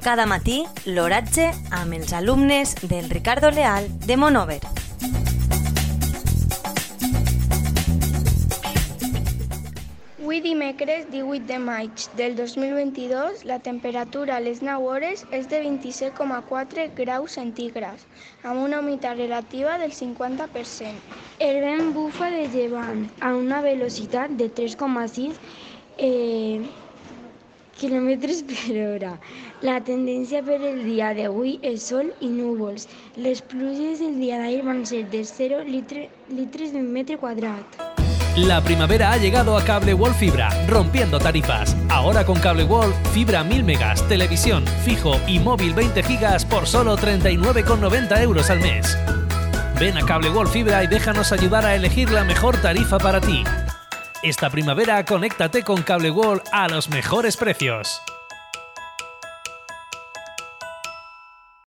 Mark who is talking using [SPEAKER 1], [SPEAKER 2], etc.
[SPEAKER 1] Cada matí, l'oratge amb els alumnes del Ricardo Leal de Monover.
[SPEAKER 2] Avui dimecres 18 de maig del 2022 la temperatura a les 9 hores és de 27,4 graus centígrads amb una humitat relativa del 50%.
[SPEAKER 3] El vent bufa de llevant a una velocitat de 3,6 eh, km per hora. La tendència per el dia d'avui és sol i núvols. Les pluges del dia d'ahir van ser de 0 litre, litres de metre quadrat.
[SPEAKER 4] La primavera ha llegado a Cable World Fibra, rompiendo tarifas. Ahora con Cable World, fibra 1000 megas, televisión, fijo y móvil 20 gigas por solo 39,90 euros al mes. Ven a Cable World Fibra y déjanos ayudar a elegir la mejor tarifa para ti. Esta primavera conéctate con Cable World a los mejores precios.